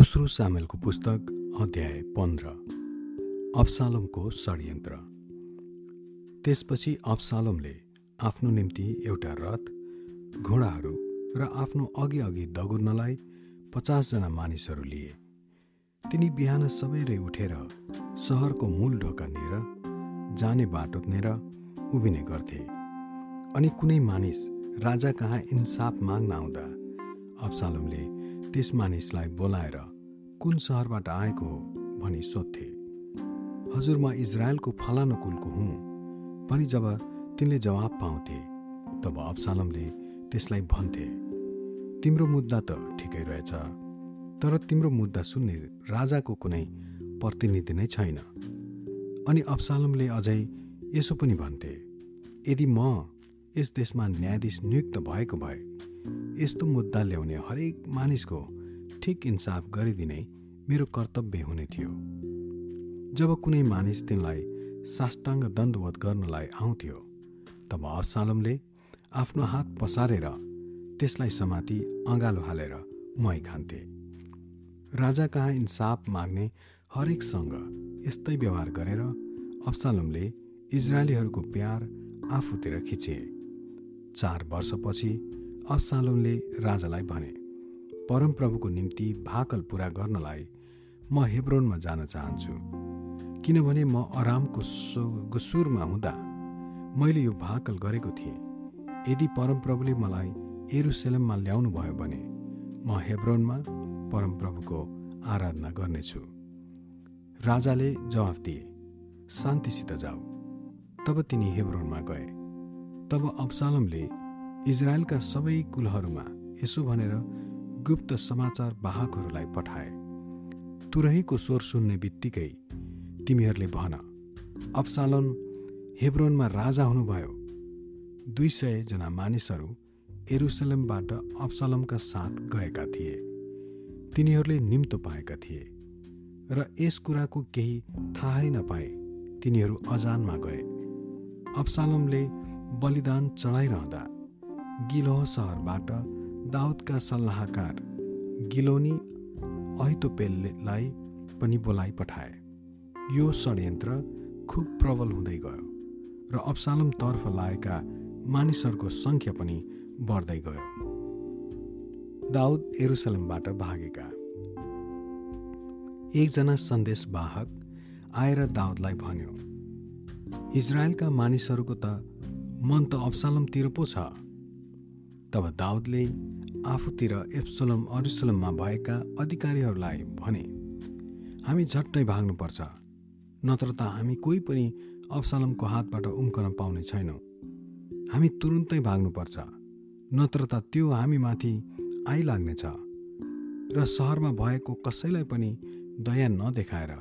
दोस्रो सामेलको पुस्तक अध्याय पन्ध्र अब्सालोमको षड्यन्त्र। त्यसपछि अब्सालोमले आफ्नो निम्ति एउटा रथ घोडाहरू र आफ्नो अघि अघि दगुर्नलाई पचासजना मानिसहरू लिए। तिनी बिहान सबैले उठेर सहरको मूल ढोकानिर जाने बाटोनेर उभिने गर्थे। अनि कुनै मानिस राजा कहाँ इन्साफ माग्न आउँदा अब्सालोमले त्यस मानिसलाई बोलाएर कुन सहरबाट आएको हो भनी सोध्थे। हजुर म इजरायलको फलानो कुलको हुँ भनी जब तिनले जवाब पाउँथे तब अब्सालमले त्यसलाई भन्थे तिम्रो मुद्दा त ठिकै रहेछ तर तिम्रो मुद्दा सुन्ने राजाको कुनै प्रतिनिधि नै छैन। अनि अब्सालमले अझै यसो पनि भन्थे यदि म यस देशमा न्यायाधीश नियुक्त भएको भए यस्तो मुद्दा ल्याउने हरेक मानिसको ठिक इन्साफ गरिदिने मेरो कर्तव्य हुने थियो। जब कुनै मानिस तिनलाई साष्टाङ्ग दण्डवत गर्नलाई आउँथ्यो तब असालमले आफ्नो हात पसारेर त्यसलाई समाति अँगालो हालेर मै खान्थे। राजा कहाँ इन्साफ माग्ने हरेकसँग यस्तै व्यवहार गरेर अब्सालमले इजरायलीहरूको प्यार आफूतिर खिचे। चार वर्षपछि अब्सालोमले राजालाई भने परमप्रभुको निम्ति भाकल पुरा गर्नलाई म हेब्रोनमा जान चाहन्छु। किनभने म अरामको सुरमा हुँदा मैले यो भाकल गरेको थिएँ। यदि परमप्रभुले मलाई एरुसेलममा ल्याउनु भयो भने म हेब्रोनमा परमप्रभुको आराधना गर्नेछु। राजाले जवाफ दिए शान्तिसित जाऊ। तब तिनी हेब्रोनमा गए। तब अब्सालमले इजरायलका सबै कुलहरूमा यसो भनेर गुप्त समाचार वाहकहरूलाई पठाए। तुरहीको स्वर सुन्ने बित्तिकै तिमीहरूले भन अब्सालोन हेब्रोनमा राजा हुनुभयो। दुई सयजना मानिसहरू एरुसलेमबाट अब्सालमका साथ गएका थिए। तिनीहरूले निम्तो पाएका थिए र यस कुराको केही थाहै नपाए। तिनीहरू अजानमा गए। अब्सालमले बलिदान चढाइरहँदा गिलोह सहरबाट दाउदका सल्लाहकार गिलोनी अहितोपेललाई पनि बोलाइ पठाए। यो षड्यन्त्र खुब प्रबल हुँदै गयो र अब्सालमतर्फ लागेका मानिसहरूको सङ्ख्या पनि बढ्दै गयो। दाउद एरुसलमबाट भागेका। एकजना सन्देशवाहक आएर दाउदलाई भन्यो इजरायलका मानिसहरूको त मन त अब्सालमतिर पो छ। तब दाउदले आफूतिर एप्सोलम अरुसलममा भएका अधिकारीहरूलाई भने हामी झट्टै भाग्नुपर्छ नत्र त हामी कोही पनि अब्सालमको हातबाट उम्कन पाउने छैनौँ। हामी तुरुन्तै भाग्नुपर्छ नत्र त त्यो हामीमाथि आइलाग्नेछ। र सहरमा भएको कसैलाई पनि दया नदेखाएर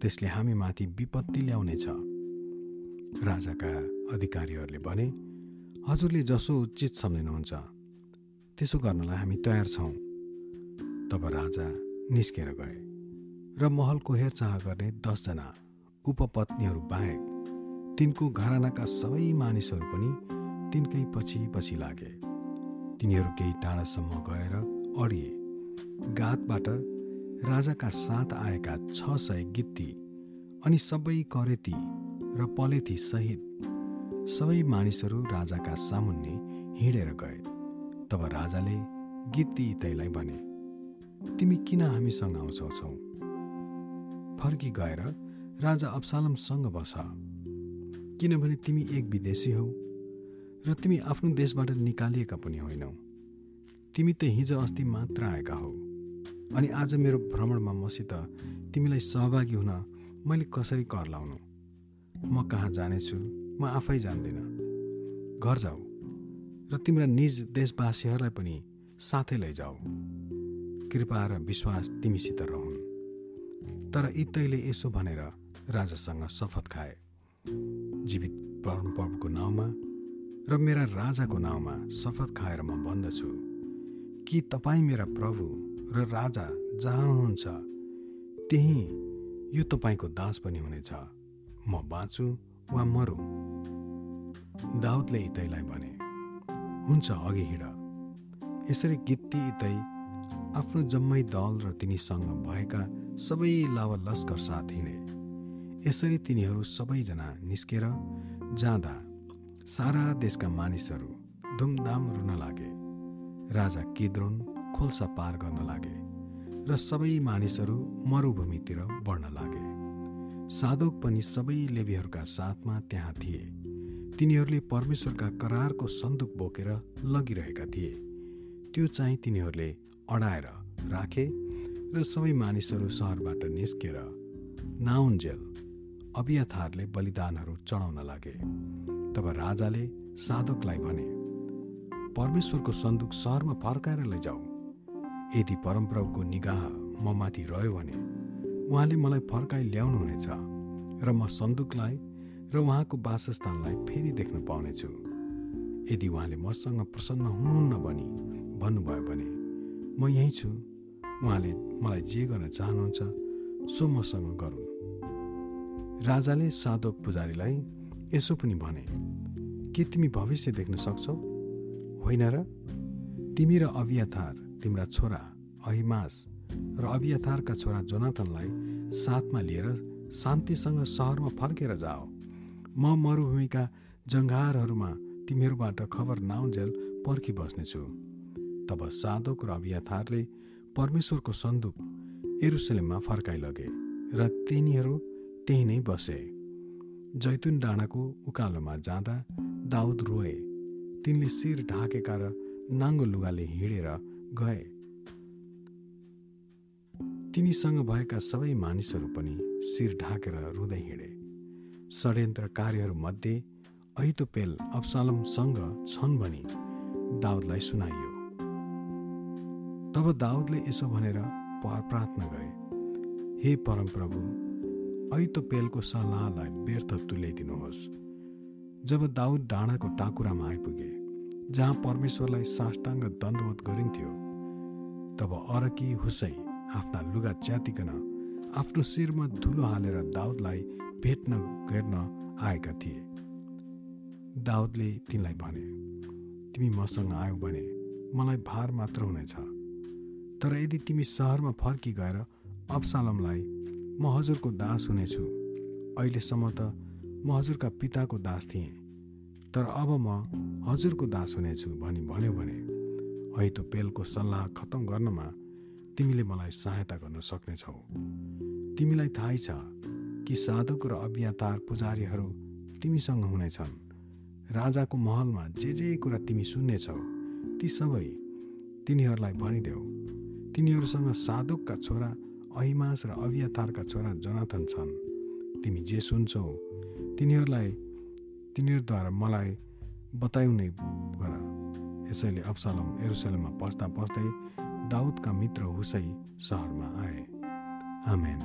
त्यसले हामीमाथि विपत्ति ल्याउनेछ। राजाका अधिकारीहरूले भने हजुरले जसो उचित सम्झिनुहुन्छ। त्यसो गर्नलाई हामी तयार छौँ। तब राजा निस्केर गए र महलको हेरचाह गर्ने दसजना उपपत्नीहरू बाहेक तिनको घरानाका सबै मानिसहरू पनि तिनकै पछि पछि लागे। तिनीहरू केही टाढासम्म गएर अडिए। गातबाट राजाका साथ आएका छ सय गित्ती अनि सबै करेती र पलेथी सहित सबै मानिसहरू राजाका सामुन्ने हिँडेर गए। तब राजाले गीती इतैलाई भने तिमी किन हामीसँग आउँछौ? छौ फर्की गएर राजा अब्सालमसँग बस किनभने तिमी एक विदेशी हौ र तिमी आफ्नो देशबाट निकालिएका पनि होइनौ। तिमी त हिजो अस्ति मात्र आएका हौ अनि आज मेरो भ्रमणमा मसित तिमीलाई सहभागी हुन मैले कसरी कर लाउनु? म कहाँ जानेछु? म आफै जान्दिनँ। घर जाऊ। र तिम्रा निज देशवासीहरूलाई पनि साथै लैजाऊ। कृपा र विश्वास तिमीसित रहन्। तर इतैले यसो भनेर राजासँग शपथ खाए। जीवित परमप्रभुको नाउँमा र मेरा राजाको नाउँमा शपथ खाएर म भन्दछु कि तपाईँ मेरा प्रभु र राजा जहाँ हुनुहुन्छ त्यही यो तपाईँको दास पनि हुनेछ। म बाँचु वा मरु? दाउदले इतैलाई भने। हुन्छ अघि हिँड। यसरी गित्ती इतै आफ्नो जम्मै दल र तिनीसँग भएका सबै लावा लस्कर साथ हिँडे। यसरी तिनीहरू सबैजना निस्केर जाँदा सारा देशका मानिसहरू धुमधाम रुन लागे। राजा किद्रोन खोल्सा पार गर्न लागे र सबै मानिसहरू मरुभूमितिर बढ्न लागे। साधुक पनि सबै लेबीहरूका साथमा त्यहाँ थिए। तिनीहरूले परमेश्वरका करारको सन्दुक बोकेर लगिरहेका थिए। त्यो चाहिँ तिनीहरूले अडाएर राखे र सबै मानिसहरू सहरबाट निस्केर नाउन्जेल अभियथारले बलिदानहरू चढाउन लागे। तब राजाले साधकलाई भने परमेश्वरको सन्दुक सहरमा फर्काएर लैजाऊ। यदि परमप्रभुको निगाह म माथि रह्यो भने उहाँले मलाई फर्काइ ल्याउनुहुनेछ र म सन्दुकलाई र उहाँको वासस्थानलाई फेरि देख्न पाउनेछु। यदि उहाँले मसँग प्रसन्न हुनुहुन्न भनी भन्नुभयो भने म यहीँ छु। उहाँले मलाई जे गर्न चाहनुहुन्छ सो मसँग गरून्। राजाले साधोक पुजारीलाई यसो पनि भने के तिमी भविष्य देख्न सक्छौ? होइन र? तिमी र अभियथार तिम्रा छोरा अहिमास र अभियथारका छोरा जोनाथनलाई साथमा लिएर शान्तिसँग सहरमा फर्केर जाओ। म मरुभूमिका जङ्घारहरूमा तिमीहरूबाट खबर नाउन्जेल पर्खिबस्नेछु तब साधोक र अभियथारले परमेश्वरको सन्दुक एरुसलेममा फर्काइलगे र तिनीहरू त्यही नै बसे। जैतुन डाँडाको उकालोमा जाँदा दाउद रोए। तिनले शिर ढाकेका र नाङ्गो लुगाले हिँडेर गए। तिनीसँग भएका सबै मानिसहरू पनि शिर ढाकेर रुँदै हिँडे। षड्यन्त्रकारीहरूमध्ये ऐतोपेल अब्सालमसँग छन् भनी दाउदलाई सुनाइयो। तब दाउदले यसो भनेर प्रार्थना गरे हे परमप्रभु ऐतोपेलको सल्लाहलाई व्यर्थ तुल्याइदिनुहोस्। जब दाउद डाँडाको टाकुरामा आइपुगे जहाँ परमेश्वरलाई साष्टाङ्ग दण्डवत गरिन्थ्यो तब अरकी हुसै आफ्ना लुगा च्यातिकन आफ्नो शिरमा धुलो हालेर दाउदलाई भेट्न गर्न आएका थिए। दाउदले तिनलाई भने तिमी मसँग आयौ भने मलाई भार मात्र हुनेछ। तर यदि तिमी सहरमा फर्की गएर अब्सालमलाई म हजुरको दास हुनेछु अहिलेसम्म त म हजुरका पिताको दास थिएँ। तर अब म हजुरको दास हुनेछु भनी भन्यो भने ऐतो पेलको सल्लाह खत्तम गर्नमा तिमीले मलाई सहायता गर्न सक्नेछौ। तिमीलाई थाहै छ कि साधक र अभियातार पुजारीहरू तिमीसँग हुनेछन्। राजाको महलमा जे जे कुरा तिमी सुन्नेछौ ती सबै तिनीहरूलाई भनिदेऊ। तिनीहरूसँग साधुकका छोरा अहिमास र अभियतारका छोरा जनाथन छन्। तिमी जे सुन्छौ तिनीहरूलाई तिनीहरूद्वारा मलाई बताउने गर। यसैले अफसलम एरुसलेममा पस्दा पस्दै दाउदका मित्र हुसै सहरमा आए। आमेन।